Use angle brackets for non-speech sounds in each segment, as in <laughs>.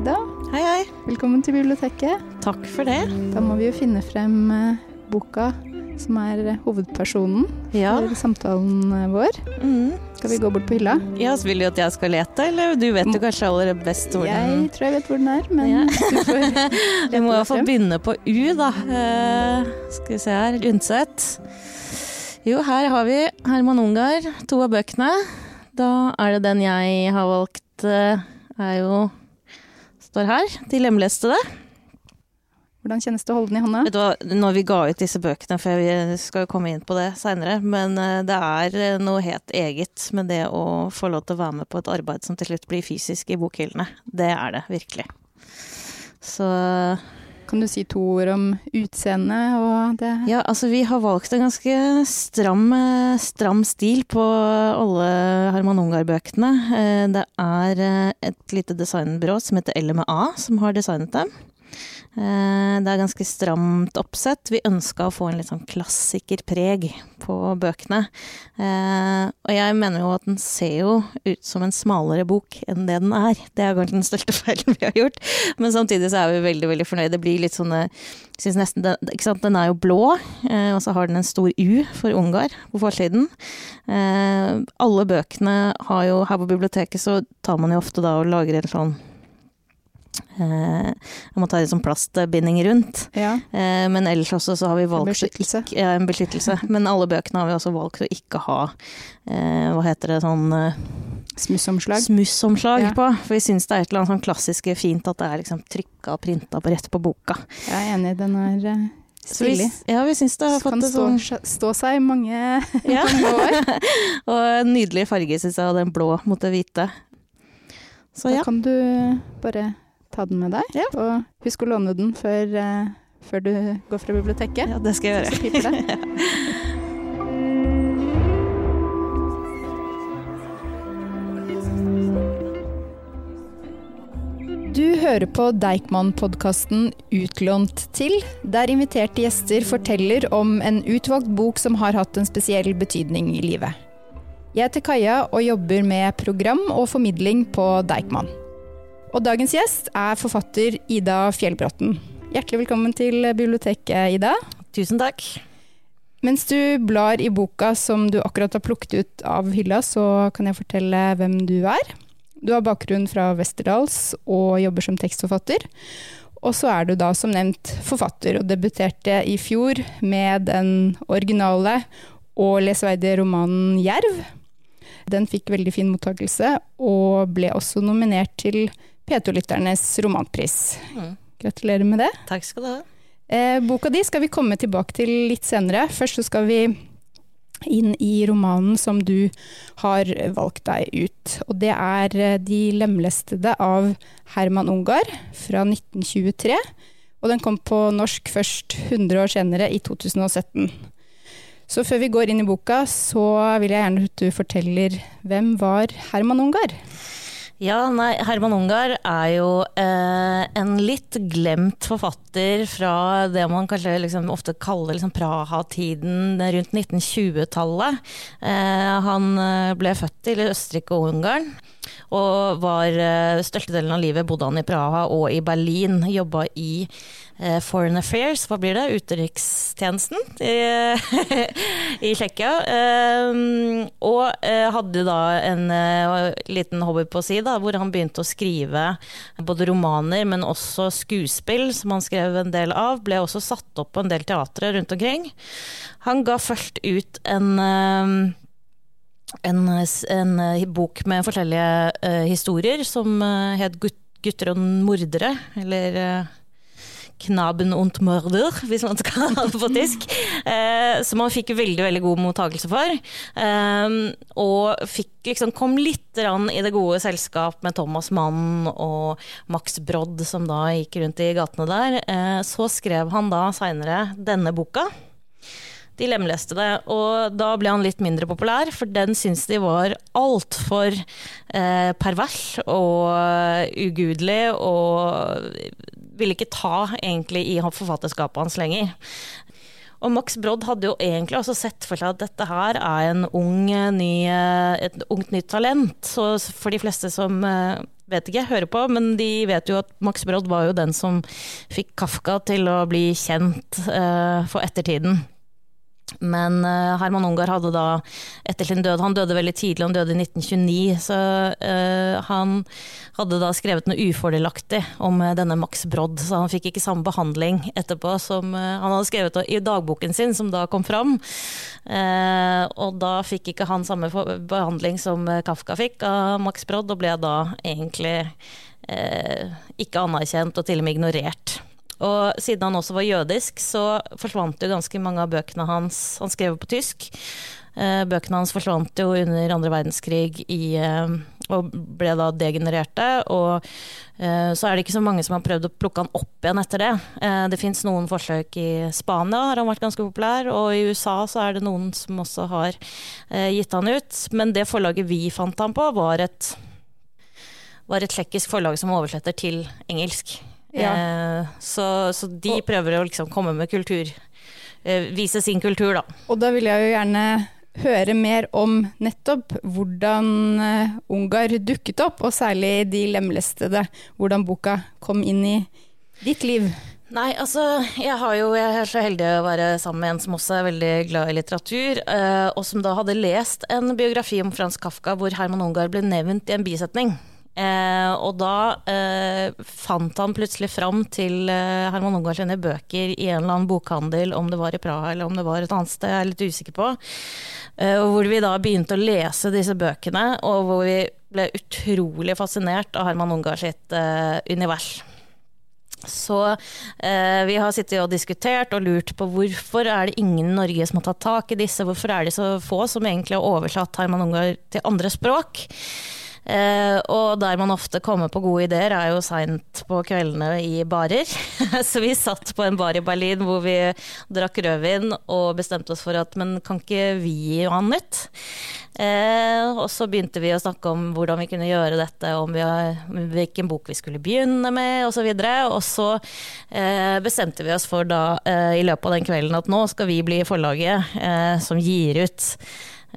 Ida. Hei, hei. Velkommen til biblioteket. Takk for det. Da må vi jo finne frem eh, boka som er eh, hovedpersonen Ja. for samtalen eh, vår. Mm. Skal vi gå bort på hylla? ja, så vil du at jeg skal lete, eller du vet jo kanskje aller best hvor Jeg den tror jeg vet hvor den er, men Ja. <laughs> du får <laughs> Vi må iallfall begynne på U, da. Uh, skal vi se her. Undset. Jo, her har vi Herman Ungar, to av bøkene. Da er det den jeg har valgt, uh, er jo Står her. De lemlestede. Hvordan kjennes det å holde den i hånda? Vet du hva, når vi ga ut disse bøkene, for vi skal jo komme inn på det seinere, men eh, det er eh, noe helt eget med det å få lov til å være med på et arbeid som til slutt blir fysisk i bokhyllene. Det er det virkelig. Så Kan du si to ord om utseendet og det? ja, altså vi har valgt en ganske stram, eh, stram stil på alle Herman Ungar-bøkene. Eh, Det er eh, et lite designbyrå som heter LMA som har designet dem. Eh, Det er ganske stramt oppsett. Vi ønska å få en litt sånn klassikerpreg på bøkene. Eh, Og jeg mener jo at den ser jo ut som en smalere bok enn det den er. Det er kanskje den største <laughs> feilen vi har gjort. Men samtidig så er vi veldig veldig fornøyde. Det blir litt sånne synes nesten ikke sant? den er jo blå, eh, og så har den en stor U for Ungar på forsiden. Alle bøkene har jo Her på biblioteket så tar man jo ofte da og lager en sånn Jeg må ta en sånn plastbinding rundt. Ja, Eh, men ellers også så har vi en valgt å beskyttelse. ikke- ja, en beskyttelse. Men alle bøkene har vi også valgt å ikke ha eh, hva heter det, sånn eh, Smussomslag. smussomslag Ja. på. For vi syns det er et eller annet sånn klassisk fint at det er liksom trykka og printa på rett på boka. Jeg er enig, den er eh, Så vi, ja, vi syns det har fått kan stå, sånn stå seg i mange, <laughs> ja. mange år. <laughs> Og en nydelig farge, syns jeg, av den blå mot det hvite. Så Da ja. kan du bare ta den med deg, Ja. og husk å låne den før, eh, før du går fra biblioteket. ja, det skal jeg Så gjøre. Så, <laughs> det. Du hører på Deichman-podkasten Utlånt til, der inviterte gjester forteller om en utvalgt bok som har hatt en spesiell betydning i livet. Jeg heter Kaja og jobber med program og formidling på Deichman. Og dagens gjest er forfatter Ida Fjellbråten. Hjertelig velkommen til biblioteket, Ida. Tusen takk. Mens du blar i boka som du akkurat har plukket ut av hylla, så kan jeg fortelle hvem du er. Du har bakgrunn fra Westerdals og jobber som tekstforfatter. Og så er du da som nevnt forfatter, og debuterte i fjor med den originale og lesverdige romanen 'Jerv'. Den fikk veldig fin mottakelse, og ble også nominert til P2-lytternes romanpris. Mm. Gratulerer med det. Takk skal du ha. Eh, boka di skal vi komme tilbake til litt senere. Først så skal vi inn i romanen som du har valgt deg ut. Og det er eh, De lemlestede av Herman Ungar fra 1923. Og den kom på norsk først 100 år senere, i 2017. Så før vi går inn i boka, så vil jeg gjerne at du forteller hvem var Herman Ungar? Ja, nei, Herman Ungar er jo eh, en litt glemt forfatter fra det man kanskje liksom ofte kaller liksom Praha-tiden rundt 1920-tallet. Eh, han eh, ble født i Østerrike og Ungarn. Og var eh, størstedelen av livet bodde han i Praha og i Berlin. Jobba i eh, Foreign Affairs, hva blir det? Utenrikstjenesten i, <laughs> i Tsjekkia. Eh, og eh, hadde da en liten hobby på si, da, hvor han begynte å skrive både romaner, men også skuespill, som han skrev en del av. Ble også satt opp på en del teatre rundt omkring. Han ga først ut en eh, en, en eh, bok med forskjellige uh, historier som uh, het 'Gutter og mordere', eller uh, 'Knaben und Mörder', <laughs> hvis man skal ha det på tysk. Uh, som han fikk veldig veldig god mottakelse for. Eh, og fikk liksom, kom litt i det gode selskap med Thomas Mann og Max Brodd, som da gikk rundt i gatene der. Eh, så skrev han da seinere denne boka. De lemleste det, og da ble han litt mindre populær, for den syntes de var altfor eh, pervers og ugudelig, og ville ikke ta egentlig i forfatterskapet hans lenger. Og Max Brodd hadde jo egentlig også sett for seg at dette her er ung, ny, et ungt nytt talent. Så for de fleste som vet ikke, hører på, men de vet jo at Max Brodd var jo den som fikk Kafka til å bli kjent for ettertiden. Men uh, Herman Ungar hadde da, etter sin død Han døde veldig tidlig, han døde i 1929. Så uh, han hadde da skrevet noe ufordelaktig om uh, denne Max Brodd, så han fikk ikke samme behandling etterpå som han hadde skrevet i dagboken sin, som da kom fram. og da fikk ikke han samme behandling som Kafka fikk av Max Brodd, og ble da egentlig ikke anerkjent og til og med ignorert. Og siden han også var jødisk, så forsvant jo ganske mange av bøkene hans Han skrev på tysk. Eh, bøkene hans forsvant jo under andre verdenskrig i, eh, og ble da degenererte. Og eh, så er det ikke så mange som har prøvd å plukke han opp igjen etter det. Det fins noen forsøk i Spania, har han vært ganske populær, og i USA så er det noen som også har gitt han ut. Men det forlaget vi fant han på, var et, var et tsjekkisk forlag som oversetter til engelsk. Ja. Eh, så, så, de prøver å liksom komme med kultur. Eh, vise sin kultur, da. Og da vil jeg jo gjerne høre mer om nettopp hvordan uh, Ungar dukket opp, og særlig de lemlestede. Hvordan boka kom inn i ditt liv. Nei, altså jeg, jo, jeg er så heldig å være sammen med en som også er veldig glad i litteratur, og som da hadde lest en biografi om Frans Kafka hvor Herman Ungar ble nevnt i en bisetning. Eh, og da eh, fant han plutselig fram til eh, Herman Ungars sine bøker i en eller annen bokhandel, om det var i Praha eller om det var et annet sted, jeg er litt usikker på. Eh, hvor vi da begynte å lese disse bøkene, og hvor vi ble utrolig fascinert av Herman Ungar sitt eh, univers. Så eh, vi har sittet og diskutert og lurt på hvorfor er det ingen i Norge som har tatt tak i disse, hvorfor er det så få som egentlig har oversatt Herman Ungar til andre språk. Eh, og der man ofte kommer på gode ideer, er jo seint på kveldene i barer. <laughs> så vi satt på en bar i Berlin hvor vi drakk rødvin og bestemte oss for at men kan ikke vi gi han nytt? Eh, og så begynte vi å snakke om hvordan vi kunne gjøre dette, om vi, hvilken bok vi skulle begynne med osv. Og, så og så eh, bestemte vi oss for da i løpet av den kvelden at nå skal vi bli forlaget som gir ut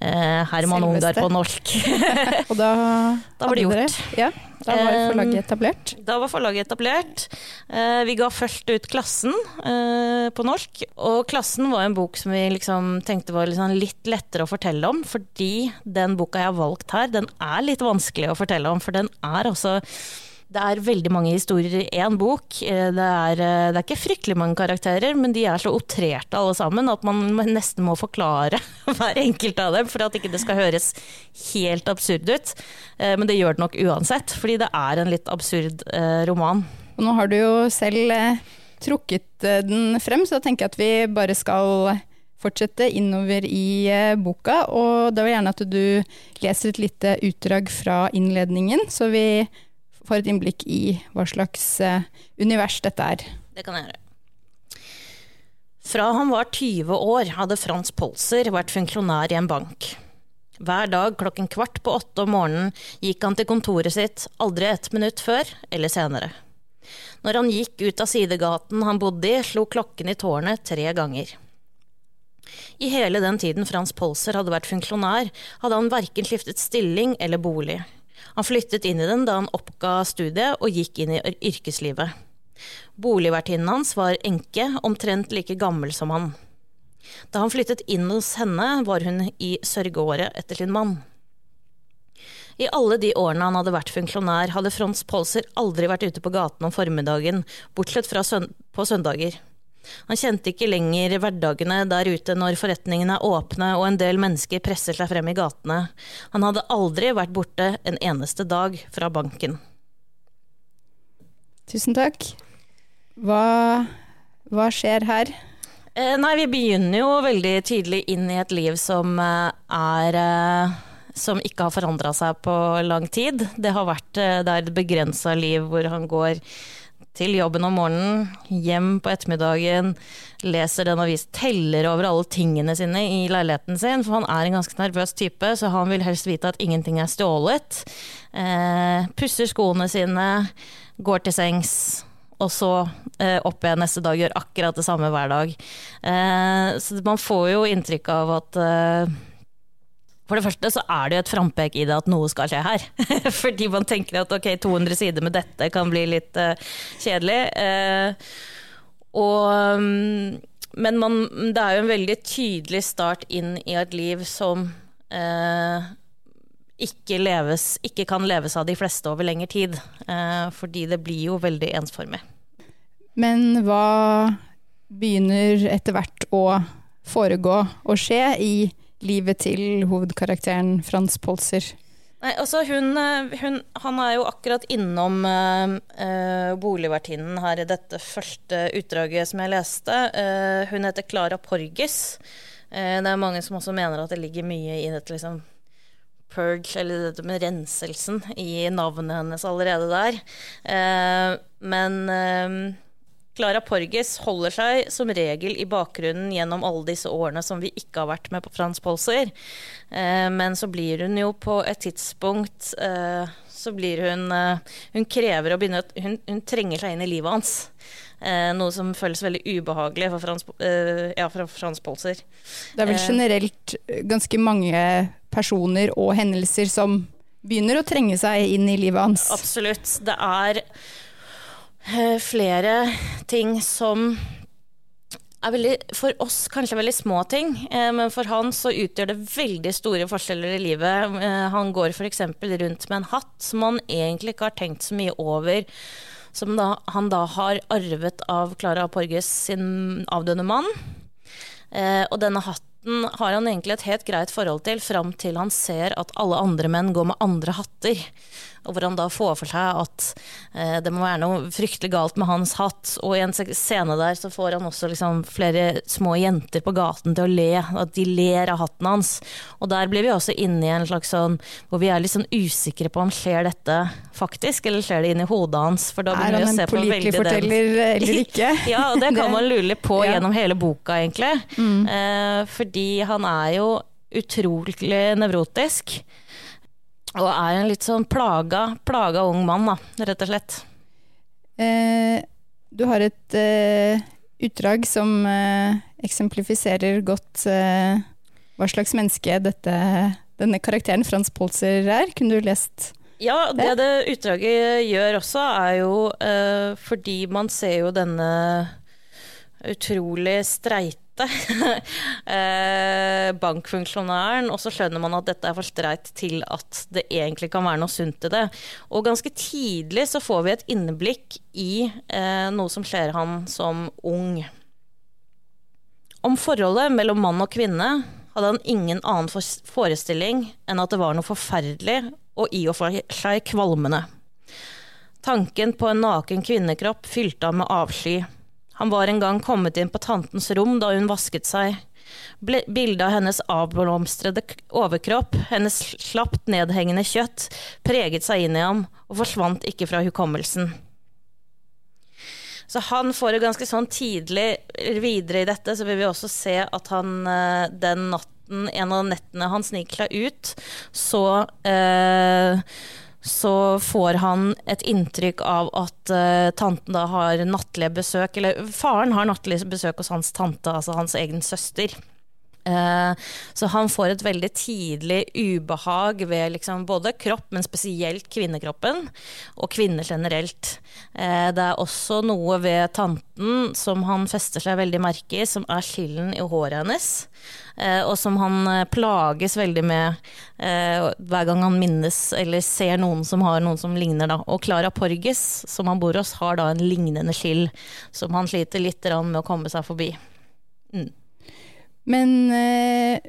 Herman Ungar på norsk. <laughs> og da, <laughs> da var det gjort. ja, da var forlaget etablert? Da var forlaget etablert. Eh, vi ga først ut Klassen eh, på norsk. Og Klassen var en bok som vi liksom tenkte var liksom litt lettere å fortelle om, fordi den boka jeg har valgt her, den er litt vanskelig å fortelle om. For den er altså det er veldig mange historier i én bok. Eh, det er, eh, det er, ikke fryktelig mange karakterer, men de er så outrerte alle sammen at man nesten må forklare <laughs> hver enkelt av dem for at ikke det skal høres helt absurd ut. Eh, men det gjør det nok uansett, fordi det er en litt absurd roman. Og nå har du jo selv trukket den frem, så jeg tenker at vi bare skal fortsette innover i boka. Og da vil jeg gjerne at du leser et lite utdrag fra innledningen, så vi får et innblikk i hva slags uh, univers dette er. Det kan jeg gjøre. Fra han var 20 år hadde Frans Polser vært funksjonær i en bank. Hver dag klokken kvart på åtte om morgenen gikk han til kontoret sitt, aldri ett minutt før eller senere. Når han gikk ut av sidegaten han bodde i, slo klokken i tårnet tre ganger. I hele den tiden Frans Polser hadde vært funksjonær, hadde han verken skiftet stilling eller bolig. Han flyttet inn i den da han oppga studiet og gikk inn i yrkeslivet. Boligvertinnen hans var enke, omtrent like gammel som han. Da han flyttet inn hos henne, var hun i sørgeåret etter sin mann. I alle de årene han hadde vært funksjonær, hadde Frans Polser aldri vært ute på gaten om formiddagen, bortsett fra søn på søndager. Han kjente ikke lenger hverdagene der ute når forretningene er åpne og en del mennesker presser seg frem i gatene. Han hadde aldri vært borte en eneste dag fra banken. Tusen takk. Hva, hva skjer her? Eh, nei, vi begynner jo veldig tidlig inn i et liv som eh, er eh, som ikke har forandra seg på lang tid. Det har vært eh, det er et begrensa liv hvor han går til jobben om morgenen, hjem på ettermiddagen, leser den avis, teller over alle tingene sine i leiligheten sin, for han er en ganske nervøs type, så han vil helst vite at ingenting er stjålet. Eh, pusser skoene sine, går til sengs, og så eh, opp igjen neste dag, gjør akkurat det samme hver dag. Eh, så man får jo inntrykk av at eh, for det første så er det jo et frampek i det at noe skal skje her. <laughs> Fordi man tenker at ok, 200 sider med dette kan bli litt uh, kjedelig. Uh, og, um, men man, det er jo en veldig tydelig start inn i et liv som uh, ikke, leves, ikke, kan leves av de fleste over lengre tid. fordi det blir jo veldig ensformig. Men hva begynner etter hvert å foregå og skje i livet til hovedkarakteren Frans Polser? Nei, altså hun, eh, hun, han er jo akkurat innom uh, uh, boligvertinnen her i dette første utdraget som jeg leste. Uh, hun heter Clara Porges. det er mange som også mener at det ligger mye i dette liksom purge, eller dette med renselsen, i navnet hennes allerede der. men Clara Porges holder seg som regel i bakgrunnen gjennom alle disse årene som vi ikke har vært med på Frans Polser. Eh, men så blir hun jo på et tidspunkt eh, så blir hun eh, Hun krever å begynne hun, hun, trenger seg inn i livet hans. Noe som føles veldig ubehagelig for Frans, ja, for Frans Polser. Det er vel generelt ganske mange personer og hendelser som begynner å trenge seg inn i livet hans. Absolutt. Det er flere ting som er veldig, for oss kanskje veldig små ting, eh, men for han så utgjør det veldig store forskjeller i livet. Eh, han går f.eks. rundt med en hatt som han egentlig ikke har tenkt så mye over, som da, han da har arvet av Clara Porges sin avdøde mann. og denne hatten har han egentlig et helt greit forhold til fram til han ser at alle andre menn går med andre hatter og hvor han da får for seg at eh, det må være noe fryktelig galt med hans hatt. Og i en scene der så får han også liksom flere små jenter på gaten til å le, at de ler av hatten hans. Og der blir vi også inne i en slags sånn hvor vi er litt sånn usikre på om skjer dette faktisk, eller skjer det inni hodet hans. For da er han en pålitelig forteller eller ikke? <laughs> ja, og det kan <laughs> man lure litt på ja. gjennom hele boka, egentlig. Mm. Eh, fordi han er jo utrolig nevrotisk. Og er en litt sånn plaga, plaga ung mann, da, rett og slett. Eh, du har et eh, utdrag som eh, eksemplifiserer godt eh, hva slags menneske dette, denne karakteren Frans Polzer er. Kunne du lest ja, det det utdraget gjør også, er jo eh, fordi man ser jo denne utrolig streite <laughs> eh, bankfunksjonæren, og så skjønner man at dette er for streit til at det egentlig kan være noe sunt i det. Og ganske tidlig så får vi et inneblikk i eh, noe som skjer han som ung. Om forholdet mellom mann og kvinne hadde han ingen annen forestilling enn at det var noe forferdelig og i og for seg kvalmende. Tanken på en naken kvinnekropp fylte ham med avsky. Han var en gang kommet inn på tantens rom da hun vasket seg. Bildet av hennes avblomstrede overkropp, hennes slapt nedhengende kjøtt, preget seg inn i ham og forsvant ikke fra hukommelsen. Så han får det ganske sånn tidlig videre i dette, så vil vi også se at han eh, den natten, en av nettene han sniker ut, så eh, så får han et inntrykk av at uh, tanten da har nattlige besøk, eller faren har nattlige besøk hos hans tante, altså hans egen søster. Uh, så han får et veldig tidlig ubehag ved liksom både kropp, men spesielt kvinnekroppen, og kvinner generelt. Uh, det er også noe ved tanten som han fester seg veldig merke i, som er skillen i håret hennes. Eh, og som han eh, plages veldig med eh, hver gang han minnes eller ser noen som har noen som ligner. Da. Og Clara Porges, som han bor hos, har da en lignende skill som han sliter litt med å komme seg forbi. Mm. Men eh,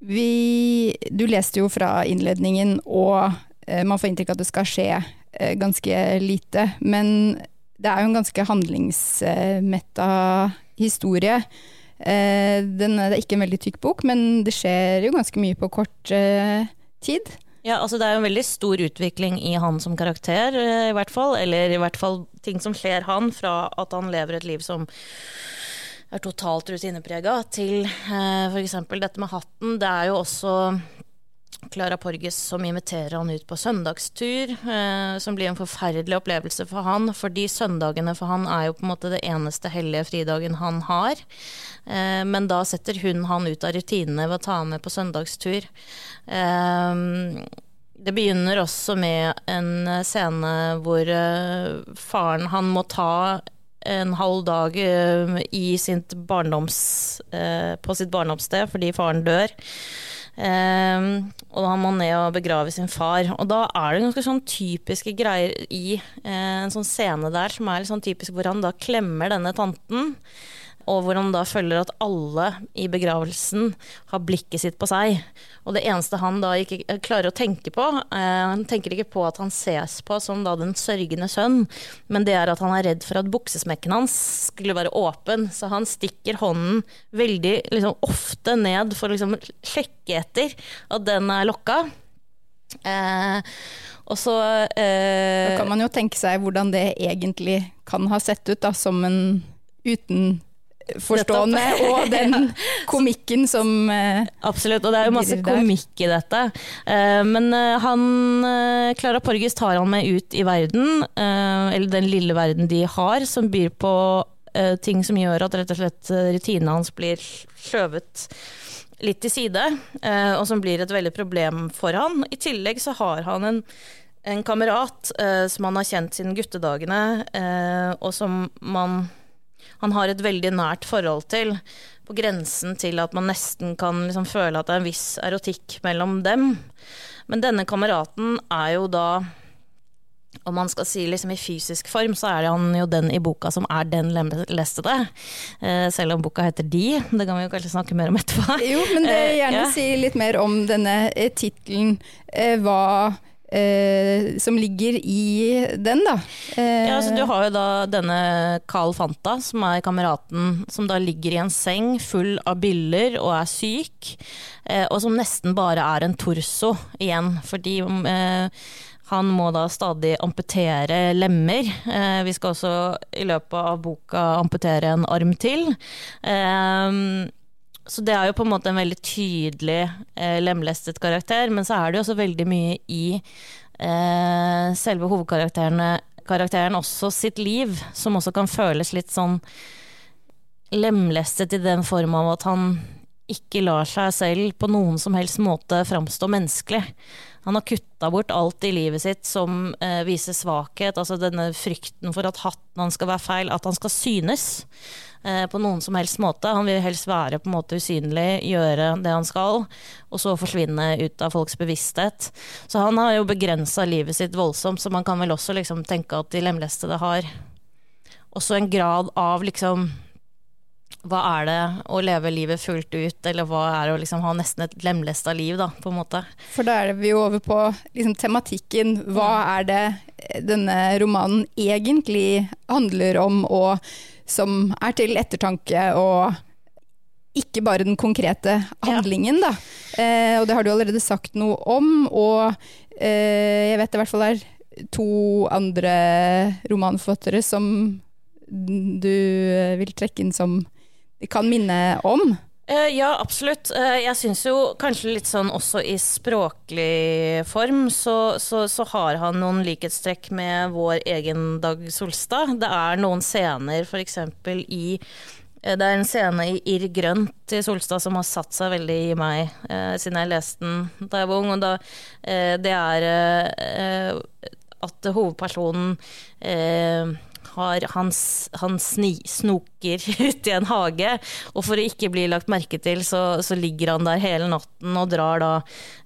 vi Du leste jo fra innledningen, og eh, man får inntrykk av at det skal skje eh, ganske lite. Men det er jo en ganske handlingsmetta historie. Eh, den er ikke en veldig tykk bok, men det skjer jo ganske mye på kort eh, tid. Ja, altså Det er jo en veldig stor utvikling i han som karakter, eh, i hvert fall. Eller i hvert fall ting som skjer han, fra at han lever et liv som er totalt rutineprega, til eh, f.eks. dette med hatten. Det er jo også Clara Porges som inviterer han ut på søndagstur, eh, som blir en forferdelig opplevelse for han, fordi søndagene for han er jo på en måte det eneste hellige fridagen han har. Eh, men da setter hun han ut av rutinene ved å ta ham med på søndagstur. Eh, det begynner også med en scene hvor eh, faren han må ta en halv dag eh, i sitt barndoms, eh, på sitt barndomssted fordi faren dør. Um, og han må ned og begrave sin far. Og da er det ganske sånn typiske greier i uh, en sånn scene der som er litt sånn typisk hvor han da klemmer denne tanten og hvor han da føler at alle i begravelsen har blikket sitt på seg. Og det eneste han da ikke klarer å tenke på, eh, han tenker ikke på at han ses på som da den sørgende sønn, men det er at han er redd for at buksesmekken hans skulle være åpen, så han stikker hånden veldig liksom, ofte ned for å liksom, sjekke etter at den er lokka. Eh, og så eh, Da kan man jo tenke seg hvordan det egentlig kan ha sett ut, da, som en uten forstående, og den <laughs> komikken som uh, Absolutt, og det er jo masse komikk i dette. Uh, men uh, han Clara Porges tar han med ut i verden, eller den lille verden de har, som byr på ting som gjør at rett og slett rutinene hans blir skjøvet litt til side, og som blir et veldig problem for han. I tillegg så har han en en kamerat som han har kjent siden guttedagene, og som man han har et veldig nært forhold til. På grensen til at man nesten kan liksom føle at det er en viss erotikk mellom dem. Men denne kameraten er jo da om man skal si liksom i fysisk form, så er han jo den i boka som er den lemlestede. Eh, selv om boka heter De. Det kan vi jo kanskje snakke mer om etterpå. Jo, men det, eh, gjerne si litt mer om denne eh, tittelen. Hva eh, som ligger i den, da. Eh, ja, altså, du har jo da denne Carl Fanta, som er kameraten som da ligger i en seng full av byller og er syk, eh, og som nesten bare er en torso igjen, fordi eh, han må da stadig amputere lemmer. Eh, vi skal også i løpet av boka amputere en arm til. Eh, så det er jo på en måte en veldig tydelig eh, lemlestet karakter, men så er det jo også veldig mye i eh, selve hovedkarakteren også sitt liv, som også kan føles litt sånn lemlestet i den form av at han ikke lar seg selv på noen som helst måte framstå menneskelig. Han har kutta bort alt i livet sitt som eh, viser svakhet, altså denne frykten for at hatten hans skal være feil, at han skal synes. Eh, på noen som helst måte. Han vil helst være på en måte usynlig, gjøre det han skal, og så forsvinne ut av folks bevissthet. Så han har jo begrensa livet sitt voldsomt, så man kan vel også liksom tenke at de lemlestede har også en grad av liksom hva er det å leve livet fullt ut, eller hva er det å liksom ha nesten et lemlesta liv, da, på en måte. For da er vi jo over på liksom, tematikken. Hva mm. er det denne romanen egentlig handler om, og som er til ettertanke og ikke bare den konkrete handlingen, ja. da. Eh, og det har du allerede sagt noe om, og eh, jeg vet det i hvert fall er to andre romanforfattere som du vil trekke inn som kan minne om. Uh, ja, absolutt. Uh, jeg syns jo kanskje litt sånn også i språklig form, så, så, så, har han noen likhetstrekk med vår egen Dag Solstad. Det er noen scener f.eks. i uh, det er en scene i Irr grønt til Solstad som har satt seg veldig i meg siden jeg leste den da jeg var ung. Og da, det er at hovedpersonen har han, han sni, snoker <laughs> ute i en hage, og for å ikke bli lagt merke til, så, så ligger han der hele natten og drar da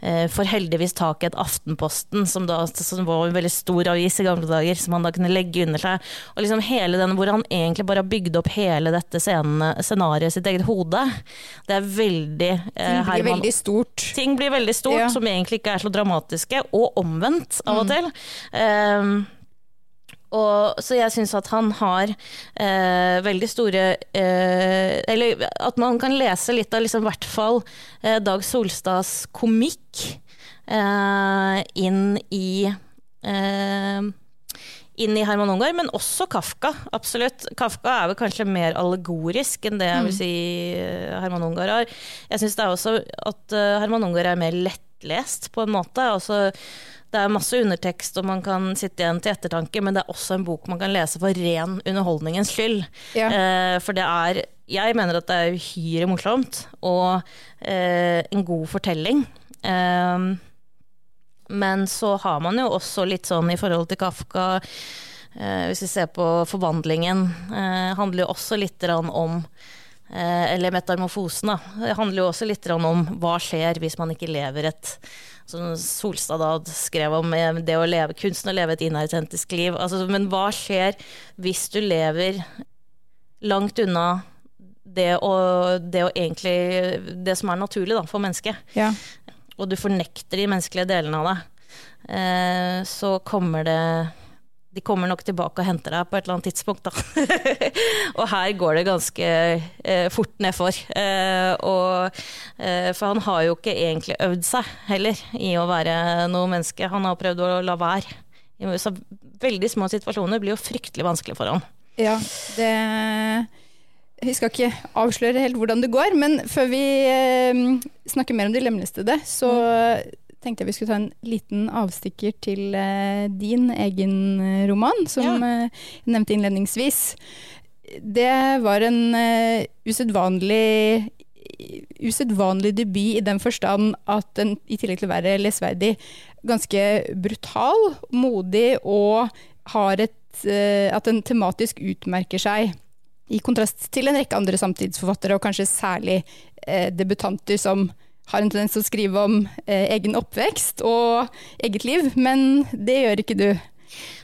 eh, for heldigvis tak i et Aftenposten, som, da, som var en veldig stor avis i gamle dager, som han da kunne legge under seg. Og liksom hele den hvor han egentlig bare har bygd opp hele dette scenarioet i sitt eget hode. Det er veldig eh, Ting blir Herman, veldig stort. Ting blir veldig stort, ja. som egentlig ikke er så dramatiske, og omvendt av og mm. til. Um, og, så jeg syns at han har eh, veldig store eh, Eller at man kan lese litt av liksom, hvert fall eh, Dag Solstads komikk eh, inn i eh, inn i Herman Ungar, men også Kafka. Absolutt. Kafka er vel kanskje mer allegorisk enn det jeg vil mm. si eh, Herman Ungar har. Jeg syns det er også at Herman Ungar er mer lettlest, på en måte. Altså, det er masse undertekst, og man kan sitte igjen til ettertanke, men det er også en bok man kan lese for ren underholdningens skyld. Ja. Eh, for det er Jeg mener at det er uhyre morsomt, og eh, en god fortelling. Eh, men så har man jo også litt sånn i forhold til Kafka eh, Hvis vi ser på forvandlingen, eh, handler jo også litt om eh, Eller metamorfosen, da. Det handler jo også litt om hva skjer hvis man ikke lever et som Solstad da skrev om eh, det å leve, kunsten å leve et inautentisk liv. Altså, men hva skjer hvis du lever langt unna det, å, det, å egentlig, det som er naturlig da, for mennesket? Ja. Og du fornekter de menneskelige delene av deg. Eh, så kommer det de kommer nok tilbake og henter deg på et eller annet tidspunkt, da. <laughs> og her går det ganske eh, fort nedfor. Eh, og, eh, for han har jo ikke egentlig øvd seg heller i å være noe menneske. Han har prøvd å la være. Så veldig små situasjoner blir jo fryktelig vanskelig for han. Ja, det Vi skal ikke avsløre helt hvordan det går, men før vi eh, snakker mer om de lemlestede, så mm tenkte jeg vi skulle ta en liten avstikker til uh, din egen eh, roman, som ja. uh, jeg nevnte innledningsvis. Det var en uh, usedvanlig usedvanlig debut i den forstand at den i tillegg til å være lesverdig, ganske brutal, modig og har et At den tematisk utmerker seg. I kontrast til en rekke andre samtidsforfattere, og kanskje særlig debutanter som har en tendens til å skrive om eh, egen oppvekst og eget liv, men det gjør ikke du.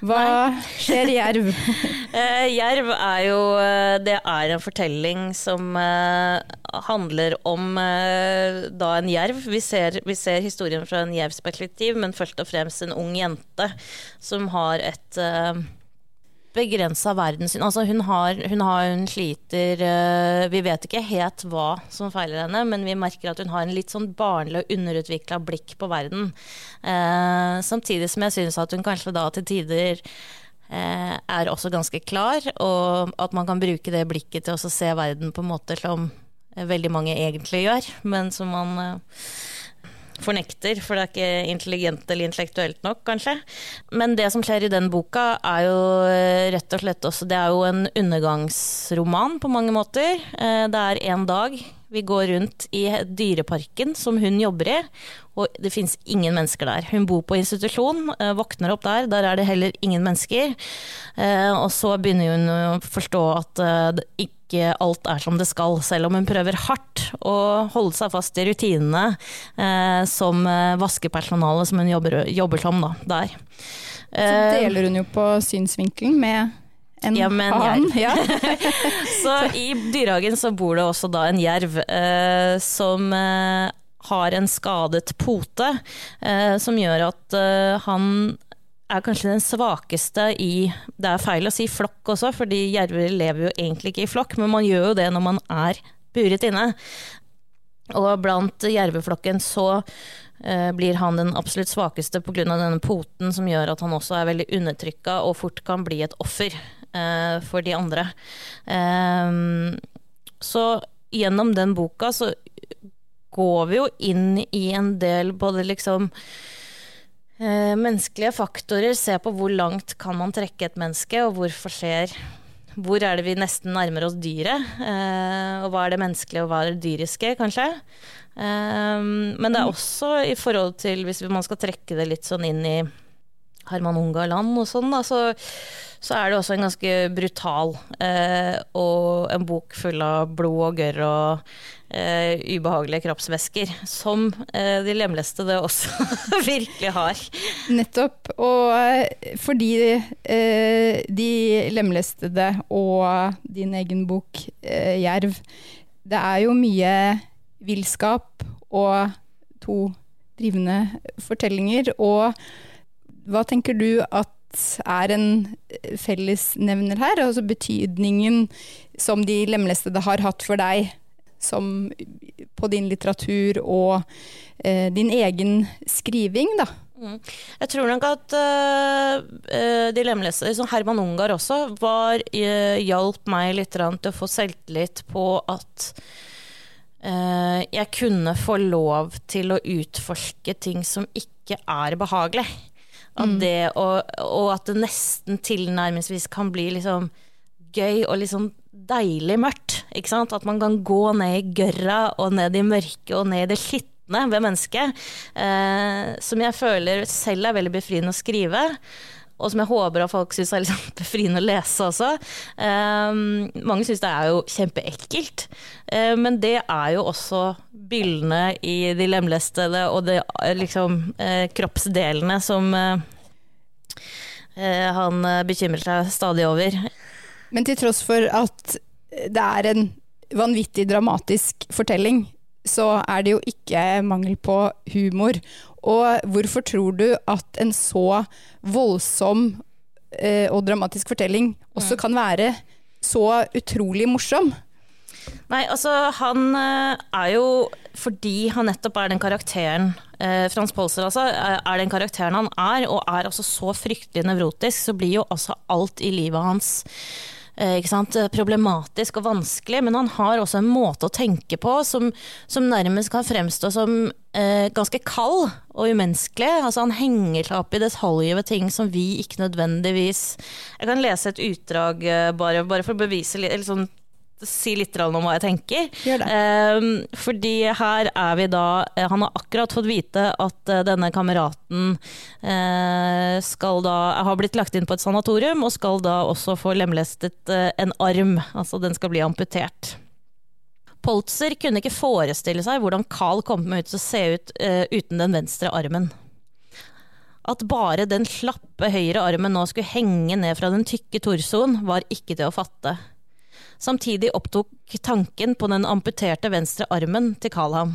Hva Nei. <laughs> skjer i Jerv? <laughs> eh, jerv er jo eh, Det er en fortelling som eh, handler om eh, da en jerv. Vi ser, vi ser, historien fra en jervs perspektiv, men først og fremst en ung jente som har et eh, begrensa verdenssyn. Altså hun har, hun har hun sliter uh, Vi vet ikke helt hva som feiler henne, men vi merker at hun har en litt sånn barnlig og underutvikla blikk på verden. Uh, samtidig som jeg syns at hun kanskje da til tider uh, er også ganske klar, og at man kan bruke det blikket til å se verden på en måte som veldig mange egentlig gjør, men som man fornekter, for det er ikke intelligent eller intellektuelt nok, kanskje. Men det som skjer i den boka, er jo eh, rett og slett også Det er jo en undergangsroman på mange måter. Eh, det er en dag vi går rundt i dyreparken som hun jobber i, og det fins ingen mennesker der. Hun bor på institusjon, eh, våkner opp der, der er det heller ingen mennesker. Og så begynner hun å forstå at ikke ikke alt er som det skal, selv om hun prøver hardt å holde seg fast i rutinene eh, som vaskepersonalet vaskepersonale som hun jobber, jobber som da, der. Så eh, deler hun jo på synsvinkelen med en ja, han, Ja. <laughs> så i dyrehagen så bor det også da en jerv eh, som eh, har en skadet pote, eh, som gjør at han er kanskje den svakeste i Det er feil å si flokk også, fordi jerver lever jo egentlig ikke i flokk, men man gjør jo det når man er buret inne. Og blant jerveflokken så eh, blir han den absolutt svakeste pga. denne poten som gjør at han også er veldig undertrykka og fort kan bli et offer eh, for de andre. Eh, så gjennom den boka så går vi jo inn i en del både liksom Eh, menneskelige faktorer, se på hvor langt kan man trekke et menneske, og hvorfor skjer Hvor er det vi nesten nærmer oss dyret? Eh, og hva er det menneskelige, og hva er det dyriske, kanskje? Eh, men det er mm. også i forhold til, hvis man skal trekke det litt sånn inn i Herman Ungarland og sånn, da, så, så, er det også en ganske brutal eh, og en bok full av blod og gørr og eh, ubehagelige kroppsvæsker. Som eh, de lemlestede også <laughs> virkelig har. Nettopp. Og eh, fordi eh, de lemlestede og din egen bok eh, 'Jerv', det er jo mye villskap og to drivende fortellinger. og hva tenker du at er en fellesnevner her? Altså betydningen som de lemlestede har hatt for deg som på din litteratur og eh, din egen skriving, da? Mm. Jeg tror nok at uh, de lemlestede, som Herman Ungar også, var, uh, hjalp meg litt til å få selvtillit på at uh, jeg kunne få lov til å utforske ting som ikke er behagelig. At det og, og at det nesten tilnærmelsesvis kan bli liksom gøy og sånn deilig mørkt. Ikke sant? At man kan gå ned i gørra og ned i mørket og ned i det skitne ved mennesket. Eh, som jeg føler selv er veldig befriende å skrive. Og som jeg håper at folk syns er liksom <laughs> befriende å lese også. Um, mange syns det er jo kjempeekkelt, eh, men det er jo også bildene i de lemlestede og de liksom, uh, kroppsdelene som uh, eh, han eh, bekymrer seg stadig over. Men til tross for at det er en vanvittig dramatisk fortelling, så er det jo ikke mangel på humor. Og hvorfor tror du at en så voldsom eh, og dramatisk fortelling også kan være så utrolig morsom? Nei, altså han eh, er jo Fordi han nettopp er den karakteren eh, Frans Polser altså, er den karakteren han er, og er altså så fryktelig nevrotisk, så blir jo altså alt i livet hans problematisk og vanskelig, men han har også en måte å tenke på som, som nærmest kan fremstå som eh, ganske kald og umenneskelig. Altså, han henger seg opp i detaljer ved ting som vi ikke nødvendigvis Jeg kan lese et utdrag eh, bare, bare for å bevise litt, eller sånn, si litt om hva jeg tenker. Eh, fordi her er vi da eh, Han har akkurat fått vite at eh, denne kameraten eh, skal da har blitt lagt inn på et sanatorium, og skal da også få lemlestet eh, en arm. Altså den skal bli amputert. Poltzer kunne ikke forestille seg hvordan Carl kom ut til å se ut eh, uten den venstre armen. At bare den slappe høyre armen nå skulle henge ned fra den tykke torsoen, var ikke til å fatte. Samtidig opptok tanken på den amputerte venstre armen til Carl ham.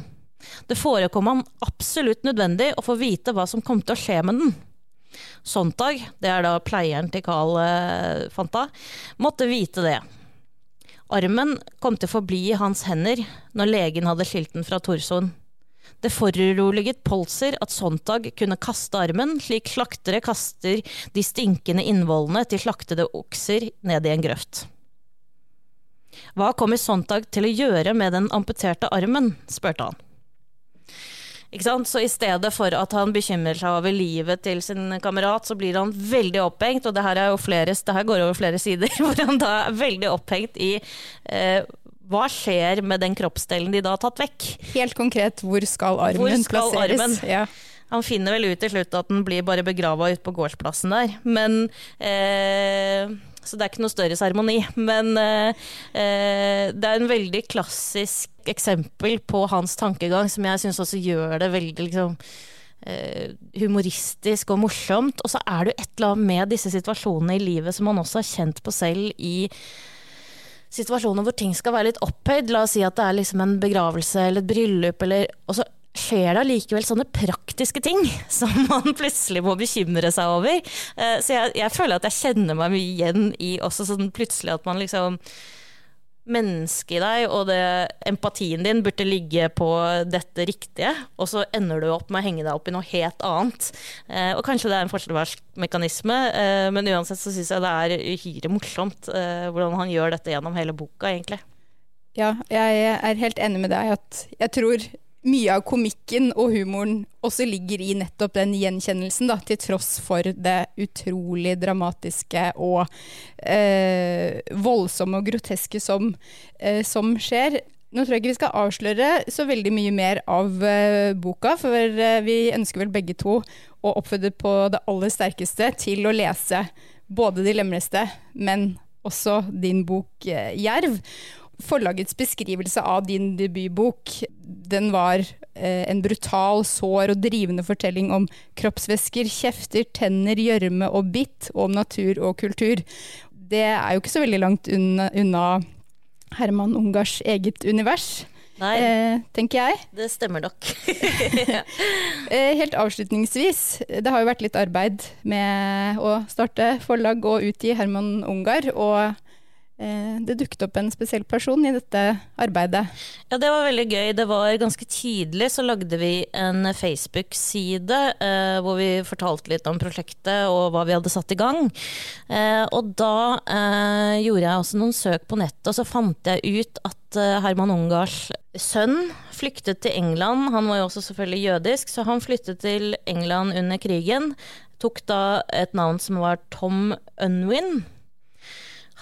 Det forekom ham absolutt nødvendig å få vite hva som kom til å skje med den. Sontag, det er da pleieren til Carl eh, Fanta, måtte vite det. Armen kom til å forbli i hans hender når legen hadde skilt den fra torsoen. Det foruroliget Polser at Sontag kunne kaste armen, slik slaktere kaster de stinkende innvollene til slaktede okser ned i en grøft. Hva kommer Sontag til å gjøre med den amputerte armen, spurte han. Ikke sant? Så i stedet for at han bekymrer seg over livet til sin kamerat, så blir han veldig opphengt, og det her, er flere, det her går over flere sider, <laughs> hvor han da er veldig opphengt i eh, hva skjer med den kroppsdelen de da har tatt vekk? Helt konkret, hvor skal armen Hvor skal plasseres? armen? Ja. Han finner vel ut til slutt at den blir bare begrava ute på gårdsplassen der. Men eh, Så det er ikke noe større seremoni. Men eh, eh, det er en veldig klassisk eksempel på hans tankegang, som jeg syns også gjør det veldig liksom eh, humoristisk og morsomt. Og så er det jo et eller annet med disse situasjonene i livet som man også har kjent på selv i situasjoner hvor ting skal være litt opphøyd. La oss si at det er liksom en begravelse eller et bryllup, eller, og så skjer det allikevel sånne praktiske ting <laughs> som man plutselig må bekymre seg over. Eh, Så jeg, jeg føler at jeg kjenner meg mye igjen i også sånn plutselig at man liksom Mennesket i deg og det, empatien din burde ligge på dette riktige, og så ender du opp med å henge deg opp i noe helt annet. Eh, og kanskje det er en forsvarsmekanisme, eh, men uansett så syns jeg det er uhyre morsomt hvordan han gjør dette gjennom hele boka, egentlig. Ja, jeg er helt enig med deg at jeg tror mye av komikken og humoren også ligger i nettopp den gjenkjennelsen, da, til tross for det utrolig dramatiske og eh, voldsomme og groteske som, eh, som skjer. Nå tror jeg ikke vi skal avsløre så veldig mye mer av eh, boka, for eh, vi ønsker vel begge to å oppfordre på det aller sterkeste til å lese både De lemleste, men også din bok eh, 'Jerv'. Forlagets beskrivelse av din debutbok den var eh, en brutal, sår og drivende fortelling om kroppsvæsker, kjefter, tenner, gjørme og bitt, og om natur og kultur. Det er jo ikke så veldig langt unna, unna Herman Ungars eget univers, Nei, eh, tenker jeg. det stemmer nok. <laughs> Eh, helt avslutningsvis, det har jo vært litt arbeid med å starte forlag og utgi Herman Ungar, og det dukket opp en spesiell person i dette arbeidet. Ja, det var veldig gøy. Det var ganske tidlig så lagde vi en Facebook-side eh, hvor vi fortalte litt om prosjektet og hva vi hadde satt i gang. Eh, og da eh, gjorde jeg også noen søk på nettet, og så fant jeg ut at eh, Herman Ungars sønn flyktet til England. Han var jo også selvfølgelig jødisk, så han flyttet til England under krigen. Tok da et navn som var Tom Unwin.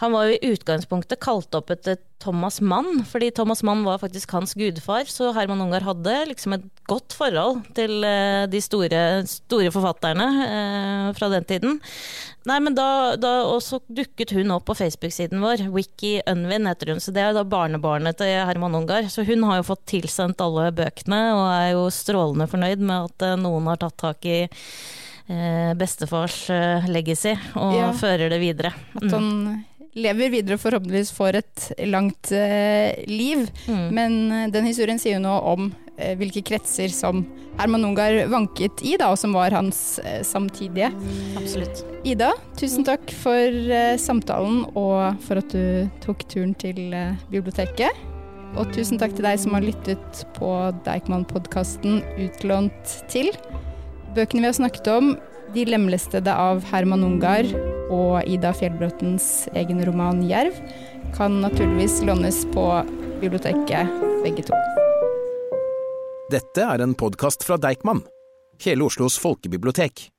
Han var jo i utgangspunktet kalt opp etter Thomas Mann, fordi Thomas Mann var faktisk hans gudfar, så Herman Ungar hadde liksom et godt forhold til eh, de store, store forfatterne eh, fra den tiden. Nei, men da, da også dukket hun opp på Facebook-siden vår, Wiki Unwin heter hun, så det er da barnebarnet til Herman Ungar. Så hun har jo fått tilsendt alle bøkene, og er jo strålende fornøyd med at eh, noen har tatt tak i eh, bestefars legacy og Ja. fører det videre. At han lever videre og forhåpentligvis får et langt eh, liv. Mm. Men eh, den historien sier jo noe om eh, hvilke kretser som Herman Ungar vanket i, da, og som var hans eh, samtidige. Absolutt. Ida, tusen takk for eh, samtalen og for at du tok turen til eh, biblioteket. Og tusen takk til deg som har lyttet på Deichman-podkasten Utlånt til. Bøkene vi har snakket om, De lemlestede av Herman Ungar og Ida Fjellbråtens egen roman 'Jerv', kan naturligvis lånes på biblioteket, begge to. Dette er en podkast fra Deichman, hele Oslos folkebibliotek.